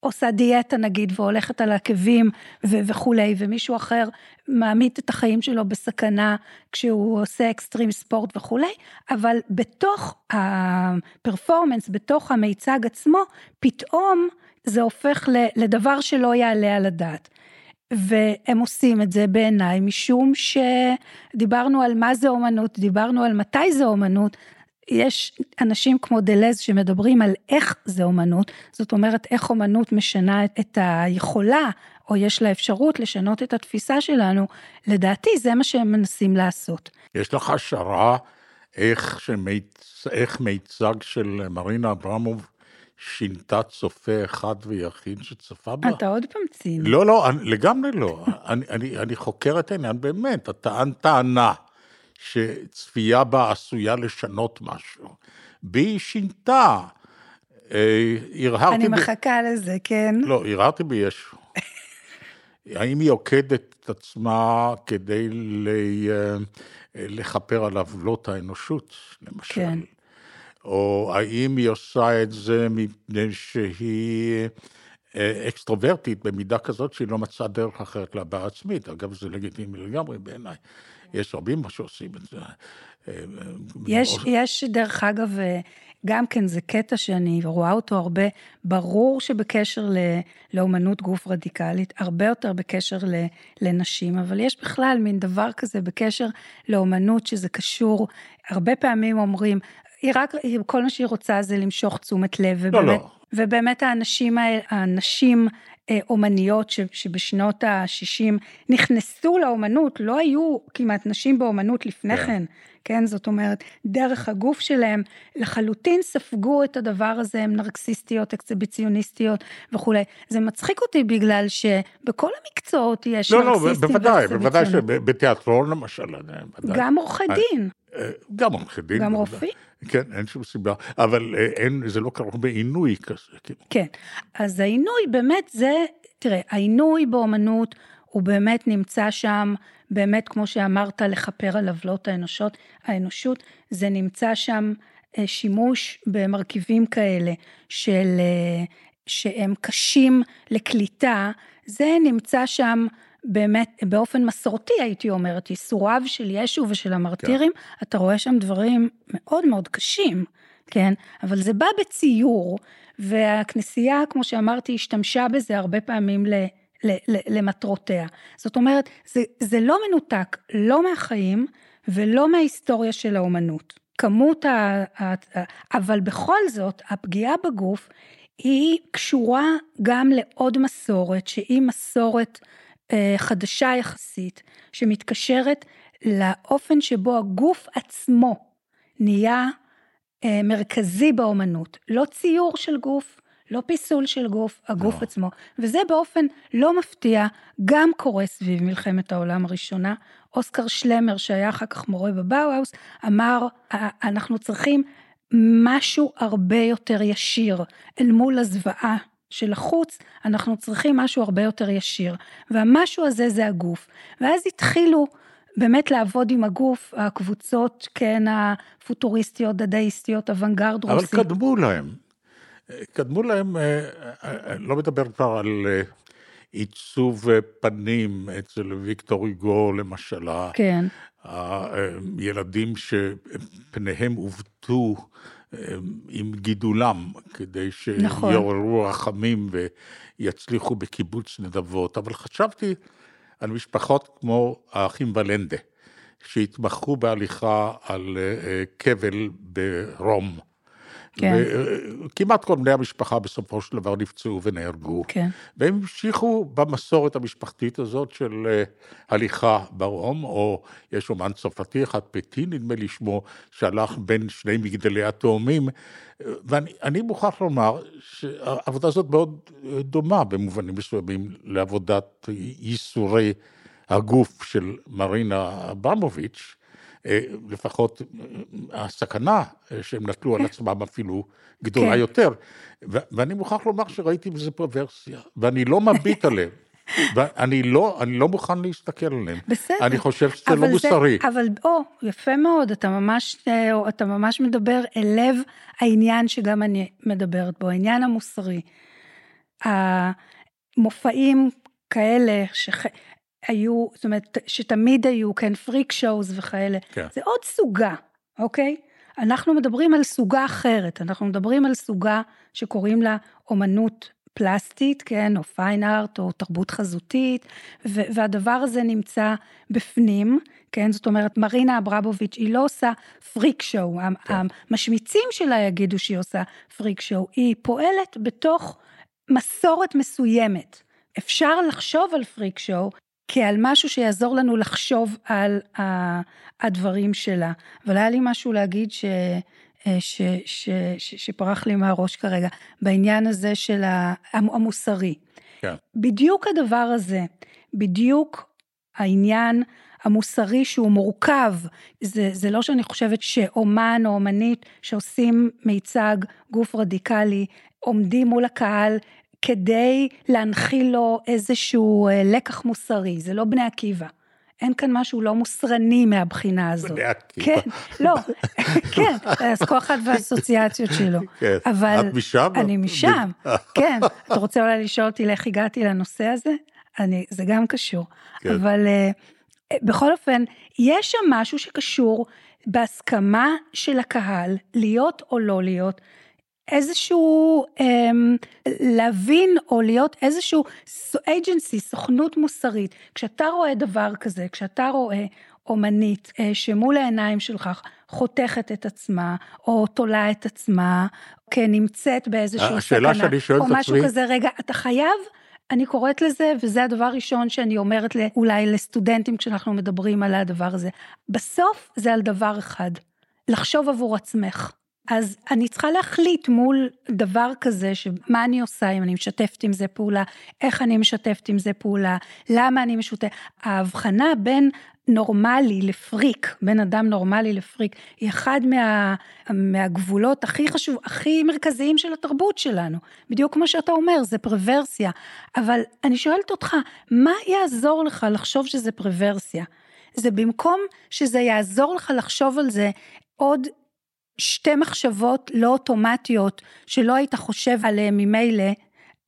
עושה דיאטה נגיד והולכת על עקבים ו- וכולי, ומישהו אחר מעמיד את החיים שלו בסכנה כשהוא עושה אקסטרים ספורט וכולי, אבל בתוך הפרפורמנס, בתוך המיצג עצמו, פתאום זה הופך לדבר שלא יעלה על הדעת. והם עושים את זה בעיניי משום שדיברנו על מה זה אומנות, דיברנו על מתי זה אומנות, יש אנשים כמו דלז שמדברים על איך זה אומנות, זאת אומרת איך אומנות משנה את היכולה, או יש לה אפשרות לשנות את התפיסה שלנו, לדעתי זה מה שהם מנסים לעשות. יש לך השערה איך, שמיצ... איך מיצג של מרינה אברמוב שינתה צופה אחד ויחיד שצפה בה. אתה עוד פעם ציני. לא, לא, אני, לגמרי לא. אני, אני, אני חוקר את העניין באמת, הטען טענה שצפייה בה עשויה לשנות משהו. בי שינתה. אה, הרהרתי... אני מחכה ב... לזה, כן. לא, הרהרתי בישו. האם היא עוקדת את עצמה כדי ל... אה, לכפר על עוולות האנושות, למשל? כן. או האם היא עושה את זה מפני שהיא אה, אקסטרוברטית במידה כזאת שהיא לא מצאה דרך אחרת להבעה עצמית. אגב, זה לגיטימי לגמרי בעיניי. יש רבים שעושים את זה. יש, או... יש דרך אגב, גם כן זה קטע שאני רואה אותו הרבה, ברור שבקשר ל, לאומנות גוף רדיקלית, הרבה יותר בקשר ל, לנשים, אבל יש בכלל מין דבר כזה בקשר לאומנות שזה קשור, הרבה פעמים אומרים, היא רק, כל מה שהיא רוצה זה למשוך תשומת לב, לא, ובאמת, לא. ובאמת האנשים הנשים אה, אומניות ש, שבשנות ה-60 נכנסו לאומנות, לא היו כמעט נשים באומנות לפני כן. כן, כן, זאת אומרת, דרך הגוף שלהם לחלוטין ספגו את הדבר הזה, הן נרקסיסטיות, אקסיביציוניסטיות וכולי. זה מצחיק אותי בגלל שבכל המקצועות יש לא, לא, נרקסיסטים בוודאי, בוודאי ואקסיביציוניים. שבתיאטרון למשל, אה, ודאי. גם עורכי דין, אה, גם עורכי דין. גם. רופאים. כן, אין שום סיבה, אבל אה, אין, זה לא כרוך בעינוי כזה. כאילו. כן, אז העינוי באמת זה, תראה, העינוי באומנות הוא באמת נמצא שם, באמת כמו שאמרת, לכפר על עוולות האנושות, האנושות, זה נמצא שם אה, שימוש במרכיבים כאלה של, אה, שהם קשים לקליטה, זה נמצא שם באמת באופן מסורתי הייתי אומרת, ייסוריו של ישו ושל המרטירים, אתה רואה שם דברים מאוד מאוד קשים, כן? אבל זה בא בציור, והכנסייה, כמו שאמרתי, השתמשה בזה הרבה פעמים ל... ל- ל- למטרותיה. זאת אומרת, זה, זה לא מנותק, לא מהחיים ולא מההיסטוריה של האומנות. כמות ה... ה... ה- אבל בכל זאת, הפגיעה בגוף היא קשורה גם לעוד מסורת, שהיא מסורת חדשה יחסית, שמתקשרת לאופן שבו הגוף עצמו נהיה אה, מרכזי באומנות. לא ציור של גוף, לא פיסול של גוף, הגוף לא. עצמו. וזה באופן לא מפתיע, גם קורה סביב מלחמת העולם הראשונה. אוסקר שלמר, שהיה אחר כך מורה בבאוהאוס, אמר, "א- אנחנו צריכים משהו הרבה יותר ישיר אל מול הזוועה של החוץ, אנחנו צריכים משהו הרבה יותר ישיר. והמשהו הזה זה הגוף. ואז התחילו באמת לעבוד עם הגוף, הקבוצות, כן, הפוטוריסטיות, דדאיסטיות, אוונגרד אבל רוסי. קדמו להם. קדמו להם, אה, אה, לא מדבר כבר על אה, עיצוב אה, פנים אצל ויקטור היגו למשל, ה- כן, הילדים שפניהם עוותו אה, עם גידולם, כדי נכון. שיעוררו רחמים ויצליחו בקיבוץ נדבות, אבל חשבתי על משפחות כמו האחים ולנדה, שהתמחו בהליכה על אה, כבל ברום. כן. וכמעט כל בני המשפחה בסופו של דבר נפצעו ונהרגו. כן. והם המשיכו במסורת המשפחתית הזאת של אה, הליכה ברום, או יש אומן צרפתי אחד, פטי נדמה לי שמו, שהלך בין שני מגדלי התאומים, ואני אני מוכרח לומר שהעבודה הזאת מאוד דומה במובנים מסוימים לעבודת ייסורי הגוף של מרינה אברמוביץ', לפחות אה, הסכנה אה, שהם נטלו על עצמם אפילו גדולה כן. יותר. ו- ואני מוכרח לומר שראיתי בזה פרוורסיה, ואני לא מביט עליהם. ואני לא, אני לא מוכן להסתכל עליהם. בסדר. אני חושב שזה לא אבל מוסרי. אבל, או, יפה מאוד, אתה ממש, אה, אתה ממש מדבר אל לב העניין שגם אני מדברת בו, העניין המוסרי. המופעים כאלה שהיו, זאת אומרת, שתמיד היו, כן, פריק שואוז וכאלה, כן. זה עוד סוגה, אוקיי? אנחנו מדברים על סוגה אחרת, אנחנו מדברים על סוגה שקוראים לה אומנות פלסטית, כן, או פיין ארט, או תרבות חזותית, ו- והדבר הזה נמצא בפנים, כן, זאת אומרת, מרינה אברבוביץ', היא לא עושה פריק שואו, כן. המשמיצים שלה יגידו שהיא עושה פריק שואו, היא פועלת בתוך מסורת מסוימת. אפשר לחשוב על פריק שואו כעל משהו שיעזור לנו לחשוב על הדברים שלה. אבל היה לי משהו להגיד ש... ש, ש, ש, שפרח לי מהראש כרגע, בעניין הזה של המוסרי. כן. בדיוק הדבר הזה, בדיוק העניין המוסרי שהוא מורכב, זה, זה לא שאני חושבת שאומן או אומנית שעושים מיצג גוף רדיקלי, עומדים מול הקהל כדי להנחיל לו איזשהו אה, לקח מוסרי, זה לא בני עקיבא. אין כאן משהו לא מוסרני מהבחינה הזאת. בני עקיבא. כן, לא, כן, אז כל אחד והאסוציאציות שלו. כן. אבל... את משם? אני משם, כן. אתה רוצה אולי לשאול אותי לאיך הגעתי לנושא הזה? אני, זה גם קשור. כן. אבל אה, בכל אופן, יש שם משהו שקשור בהסכמה של הקהל, להיות או לא להיות, איזשהו, אמ, להבין או להיות איזשהו agency, סוכנות מוסרית. כשאתה רואה דבר כזה, כשאתה רואה אומנית אה, שמול העיניים שלך חותכת את עצמה, או תולה את עצמה, כנמצאת באיזושהי השאלה סכנה, שאני שואל או משהו עצמי- כזה, רגע, אתה חייב, אני קוראת לזה, וזה הדבר הראשון שאני אומרת אולי לסטודנטים כשאנחנו מדברים על הדבר הזה. בסוף זה על דבר אחד, לחשוב עבור עצמך. אז אני צריכה להחליט מול דבר כזה, שמה אני עושה, אם אני משתפת עם זה פעולה, איך אני משתפת עם זה פעולה, למה אני משותפת. ההבחנה בין נורמלי לפריק, בין אדם נורמלי לפריק, היא אחד מה, מהגבולות הכי חשוב, הכי מרכזיים של התרבות שלנו. בדיוק כמו שאתה אומר, זה פרוורסיה. אבל אני שואלת אותך, מה יעזור לך לחשוב שזה פרוורסיה? זה במקום שזה יעזור לך לחשוב על זה עוד שתי מחשבות לא אוטומטיות שלא היית חושב עליהן ממילא,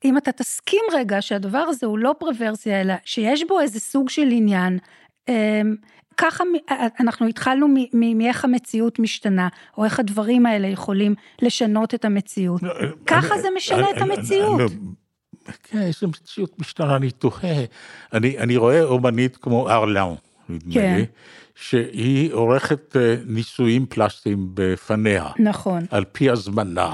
אם אתה תסכים רגע שהדבר הזה הוא לא פרוורסיה, אלא שיש בו איזה סוג של עניין, אמ, ככה מ- אנחנו התחלנו מאיך המציאות משתנה, או איך הדברים האלה יכולים לשנות את המציאות. ככה אני- זה משנה אני- את המציאות. אני- כן, איזה מציאות משתנה, אני תוהה. אני, אני רואה אומנית כמו ארלאון, נדמה כן. לי, שהיא עורכת אה, ניסויים פלסטיים בפניה, נכון. על פי הזמנה,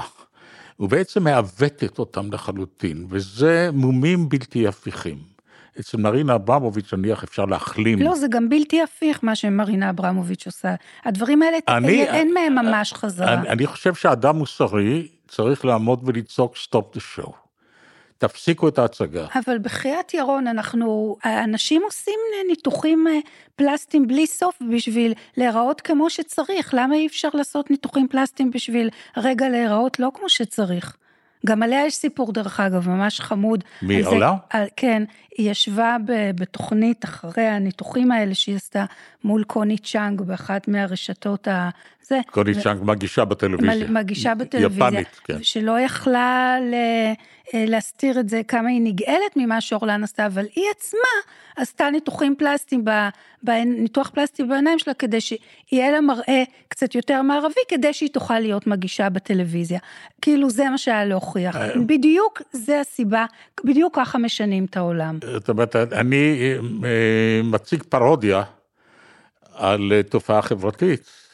ובעצם מעוותת אותם לחלוטין, וזה מומים בלתי הפיכים. אצל מרינה אברמוביץ' נניח אפשר להחלים. לא, זה גם בלתי הפיך מה שמרינה אברמוביץ' עושה. הדברים האלה, אני- אין מהם ממש חזרה. אני, אני חושב שאדם מוסרי צריך לעמוד ולצעוק stop the show. תפסיקו את ההצגה. אבל בחייאת ירון, אנחנו, האנשים עושים ניתוחים אה, פלסטיים בלי סוף בשביל להיראות כמו שצריך. למה אי אפשר לעשות ניתוחים פלסטיים בשביל רגע להיראות לא כמו שצריך? גם עליה יש סיפור דרך אגב, ממש חמוד. מי, עולה? על, כן, היא ישבה ב, בתוכנית אחרי הניתוחים האלה שהיא עשתה מול קוני צ'אנג באחת מהרשתות ה... זה. קוני צ'אנג מגישה בטלוויזיה. מגישה בטלוויזיה, יפנית, כן. שלא יכלה ל, להסתיר את זה, כמה היא נגאלת ממה שאורלן עשתה, אבל היא עצמה עשתה ניתוחים פלסטיים, ב, ב, ניתוח פלסטי בעיניים שלה, כדי שיהיה לה מראה קצת יותר מערבי, כדי שהיא תוכל להיות מגישה בטלוויזיה. כאילו זה מה שהיה להוכיח. אה. בדיוק זה הסיבה, בדיוק ככה משנים את העולם. זאת אומרת, אני אה, מציג פרודיה על אה, תופעה חברתית,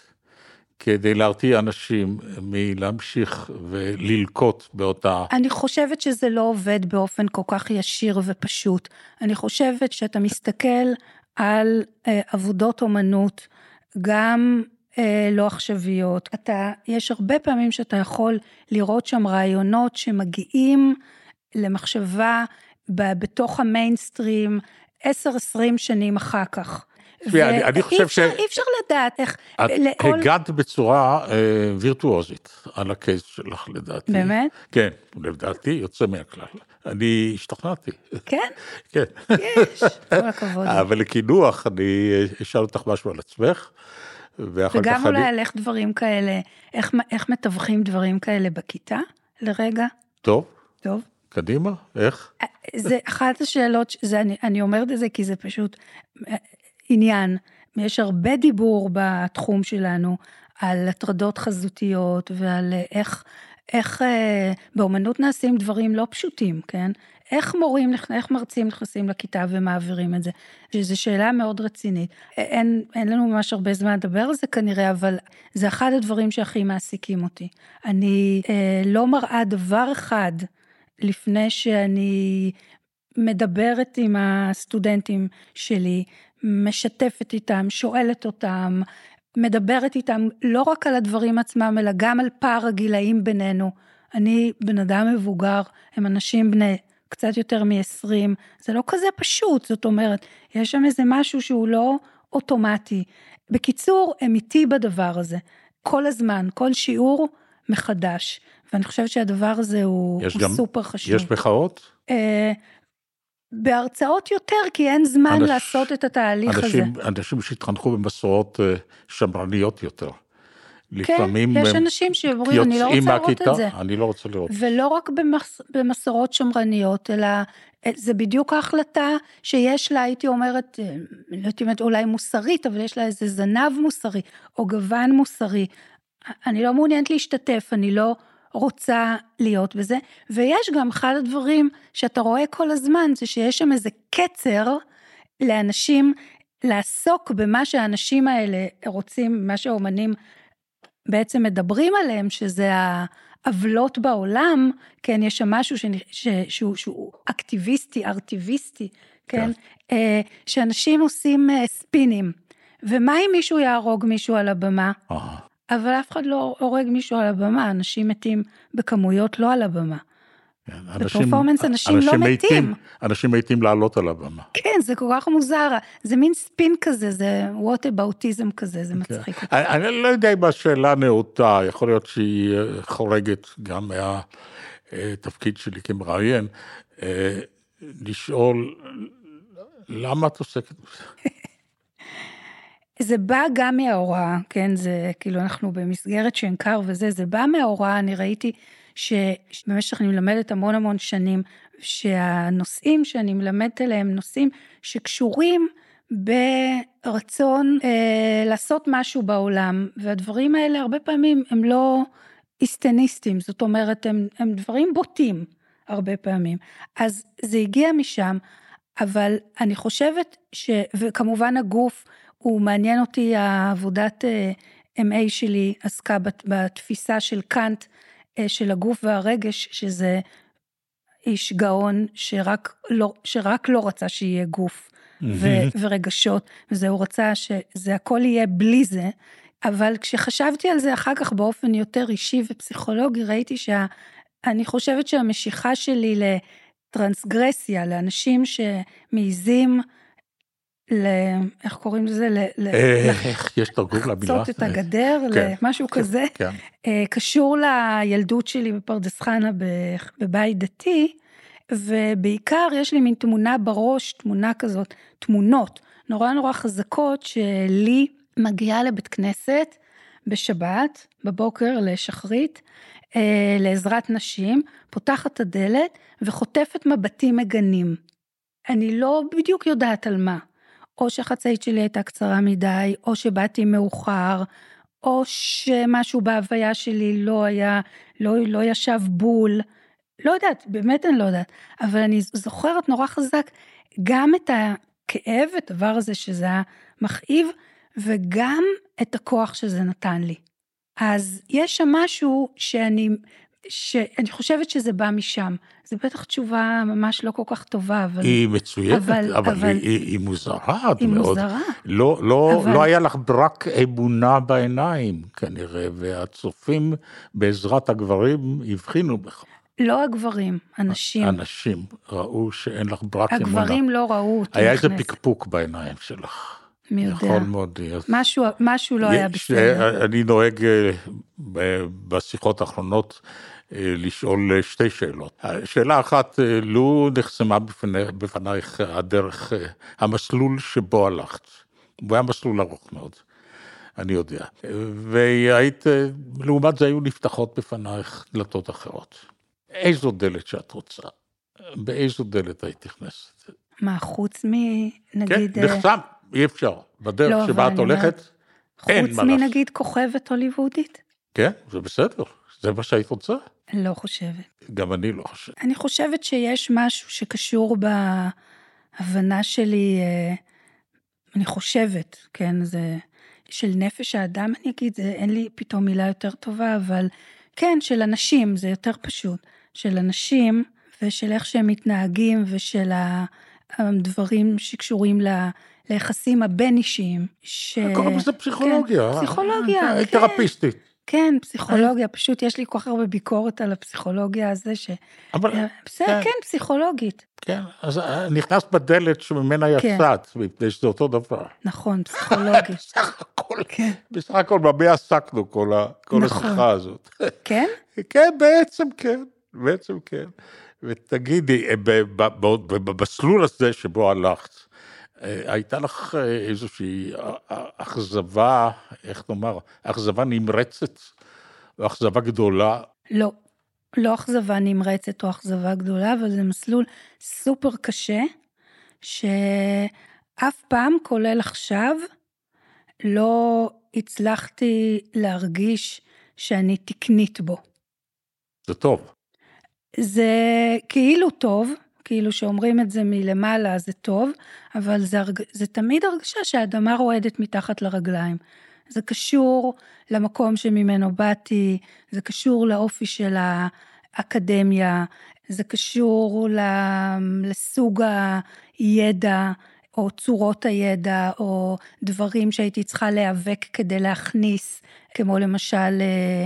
כדי להרתיע אנשים מלהמשיך וללקות באותה... אני חושבת שזה לא עובד באופן כל כך ישיר ופשוט. אני חושבת שאתה מסתכל על אה, עבודות אומנות, גם אה, לא עכשוויות. אתה, יש הרבה פעמים שאתה יכול לראות שם רעיונות שמגיעים למחשבה ב, בתוך המיינסטרים 10-20 שנים אחר כך. תשמעי, אני- אני חושב ש- אי אפשר לדעת איך... את לכל- הגעת בצורה אה, וירטואוזית על הקייס שלך לדעתי. באמת? כן, לדעתי יוצא מהכלל. אני השתכנעתי. כן, כן. יש, כל הכבוד. אבל לקינוח אני אה, אשאל אותך משהו על עצמך, וגם. אולי על איך דברים כאלה, איך, איך מתווכים דברים כאלה בכיתה, לרגע, טוב, טוב. קדימה, איך? זה אחת השאלות, זה, אני, אני אומרת את זה כי זה פשוט אה, עניין. יש הרבה דיבור בתחום שלנו על הטרדות חזותיות ועל אה, איך, איך אה, באומנות נעשים דברים לא פשוטים, כן? איך מורים, איך מרצים נכנסים לכיתה ומעבירים את זה? שזו שאלה מאוד רצינית. אין, אין לנו ממש הרבה זמן לדבר על זה כנראה, אבל זה אחד הדברים שהכי מעסיקים אותי. אני אה, לא מראה דבר אחד לפני שאני מדברת עם הסטודנטים שלי, משתפת איתם, שואלת אותם, מדברת איתם לא רק על הדברים עצמם, אלא גם על פער הגילאים בינינו. אני בן אדם מבוגר, הם אנשים בני קצת יותר מ-20, זה לא כזה פשוט, זאת אומרת, יש שם איזה משהו שהוא לא אוטומטי. בקיצור, הם איתי בדבר הזה, כל הזמן, כל שיעור מחדש, ואני חושבת שהדבר הזה הוא, הוא גם- סופר חשוב. יש מחאות? אה, בהרצאות יותר, כי אין זמן אנש- לעשות את התהליך הזה. אנשים, אנשים שהתחנכו במסורות אה, שמרניות יותר. לפעמים כן, יש אנשים שאומרים, אני לא רוצה לראות מהכיתה, את זה. אני לא רוצה לראות. ולא רק במס, במסורות שמרניות, אלא אה, זה בדיוק ההחלטה שיש לה, הייתי אומרת, אה, לא יודעת אם אולי מוסרית, אבל יש לה איזה זנב מוסרי, או גוון מוסרי. אני לא מעוניינת להשתתף, אני לא רוצה להיות בזה. ויש גם אחד הדברים שאתה רואה כל הזמן, זה שיש שם איזה קצר לאנשים לעסוק במה שהאנשים האלה רוצים, מה שהאומנים בעצם מדברים עליהם, שזה העוולות בעולם, כן, יש שם משהו ש, ש, שהוא, שהוא אקטיביסטי, ארטיביסטי, כן, כן. אה, שאנשים עושים אה, ספינים. ומה אם מישהו יהרוג מישהו על הבמה? אה. אבל אף אחד לא הורג מישהו על הבמה, אנשים מתים בכמויות לא על הבמה. כן, בפרפורמנס אנשים, אנשים לא מתים. מתים. אנשים מתים לעלות על הבמה. כן, זה כל כך מוזר, זה מין ספין כזה, זה ווטאבאוטיזם כזה, זה כן. מצחיק אותי. אני, אני לא יודע אם השאלה נאותה, יכול להיות שהיא אה, חורגת גם מהתפקיד אה, שלי כמראיין, אה, לשאול, למה את עוסקת בזה? זה בא גם מההוראה, כן, זה כאילו אנחנו במסגרת שנקר וזה, זה בא מההוראה, אני ראיתי שבמשך אני מלמדת המון המון שנים, שהנושאים שאני מלמדת עליהם נושאים שקשורים ברצון אה, לעשות משהו בעולם, והדברים האלה הרבה פעמים הם לא איסטניסטים, זאת אומרת, הם, הם דברים בוטים הרבה פעמים. אז זה הגיע משם, אבל אני חושבת ש... וכמובן הגוף, הוא מעניין אותי, העבודת אה, MA שלי עסקה בתפיסה של קאנט, אה, של הגוף והרגש, שזה איש גאון שרק לא, שרק לא רצה שיהיה גוף ו- ורגשות, וזה הוא רצה שזה הכל יהיה בלי זה, אבל כשחשבתי על זה אחר כך באופן יותר אישי ופסיכולוגי, ראיתי שאני חושבת שהמשיכה שלי לטרנסגרסיה, לאנשים שמעיזים ל... איך קוראים לזה? ל... איך יש תרגום למילה? לחצות את הגדר, כן, למשהו כן, כזה. כן. אה, קשור לילדות שלי בפרדס חנה בבית דתי, ובעיקר יש לי מין תמונה בראש, תמונה כזאת, תמונות נורא נורא חזקות שלי מגיעה לבית כנסת בשבת, בבוקר לשחרית, אה, לעזרת נשים, פותחת את הדלת וחוטפת מבטים מגנים. אני לא בדיוק יודעת על מה. או שהחצאית שלי הייתה קצרה מדי, או שבאתי מאוחר, או שמשהו בהוויה שלי לא היה, לא, לא ישב בול. לא יודעת, באמת אני לא יודעת, אבל אני זוכרת נורא חזק גם את הכאב, את הדבר הזה שזה היה מכאיב, וגם את הכוח שזה נתן לי. אז יש שם משהו שאני שאני חושבת שזה בא משם. זו בטח תשובה ממש לא כל כך טובה, אבל... היא מצוינת, אבל, אבל, אבל היא, היא מוזרה היא מאוד. מוזרה. לא, לא, אבל... לא היה לך רק אמונה בעיניים, כנראה, והצופים בעזרת הגברים הבחינו בך. לא הגברים, אנשים. אנשים ראו שאין לך ברק אמונה. הגברים לא ראו אותי היה איזה פקפוק בעיניים שלך. מי יודע. יכול מאוד להיות. משהו, משהו לא היה בסדר. אני נוהג אה, בשיחות האחרונות אה, לשאול אה, שתי שאלות. שאלה אחת, לו נחסמה בפני, בפנייך הדרך, המסלול שבו הלכת. הוא היה מסלול ארוך מאוד, אני יודע. והיית, לעומת זה היו נפתחות בפנייך דלתות אחרות. איזו דלת שאת רוצה, באיזו דלת היית נכנסת? מה, חוץ מנגיד... כן, נחסם. אי אפשר. בדרך לא, שבה את הולכת, אין מה לעשות. חוץ מנגיד כוכבת הוליוודית? כן, זה בסדר, זה מה שהיית רוצה. לא חושבת. גם אני לא חושב. אני חושבת שיש משהו שקשור בהבנה שלי, אה, אני חושבת, כן, זה של נפש האדם, אני אגיד, זה, אין לי פתאום מילה יותר טובה, אבל כן, של אנשים, זה יותר פשוט. של אנשים, ושל איך שהם מתנהגים, ושל הדברים שקשורים ל... ליחסים הבין-אישיים. ש... קוראים לזה פסיכולוגיה. כן, פסיכולוגיה, כן. תרפיסטית. כן, פסיכולוגיה, פשוט יש לי כל כך הרבה ביקורת על הפסיכולוגיה הזה, ש... אבל... אה, בסדר, כן. כן, פסיכולוגית. כן, אז אה, נכנסת בדלת שממנה כן. יצאת, מפני שזה אותו דבר. נכון, פסיכולוגית. בסך הכל, כן. בסך הכל, במה עסקנו כל, ה... כל נכון. השיחה הזאת. כן? כן, בעצם כן, בעצם כן. ותגידי, במסלול הזה שבו הלכת, הייתה לך איזושהי אכזבה, איך נאמר, אכזבה נמרצת או אכזבה גדולה? לא, לא אכזבה נמרצת או אכזבה גדולה, אבל זה מסלול סופר קשה, שאף פעם, כולל עכשיו, לא הצלחתי להרגיש שאני תקנית בו. זה טוב. זה כאילו טוב, כאילו שאומרים את זה מלמעלה זה טוב, אבל זה, זה תמיד הרגשה שהאדמה רועדת מתחת לרגליים. זה קשור למקום שממנו באתי, זה קשור לאופי של האקדמיה, זה קשור לסוג הידע או צורות הידע, או דברים שהייתי צריכה להיאבק כדי להכניס, כמו למשל אה,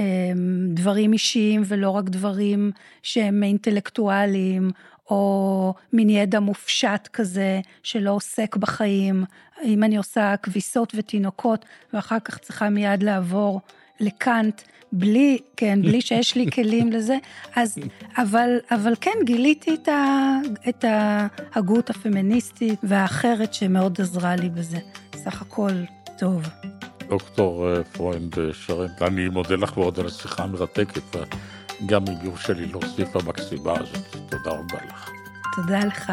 אה, דברים אישיים ולא רק דברים שהם אינטלקטואליים, או מין ידע מופשט כזה שלא עוסק בחיים. אם אני עושה כביסות ותינוקות ואחר כך צריכה מיד לעבור לקאנט, בלי, כן, בלי שיש לי כלים לזה, אז, אבל, אבל כן, גיליתי את, ה, את ההגות הפמיניסטית והאחרת שמאוד עזרה לי בזה. סך הכל טוב. דוקטור אה, פרוינד אה, שרתוק, אני מודה לך מאוד על השיחה המרתקת, וגם אם יורשה לי להוסיף למקסימה הזאת. תודה רבה לך. תודה לך.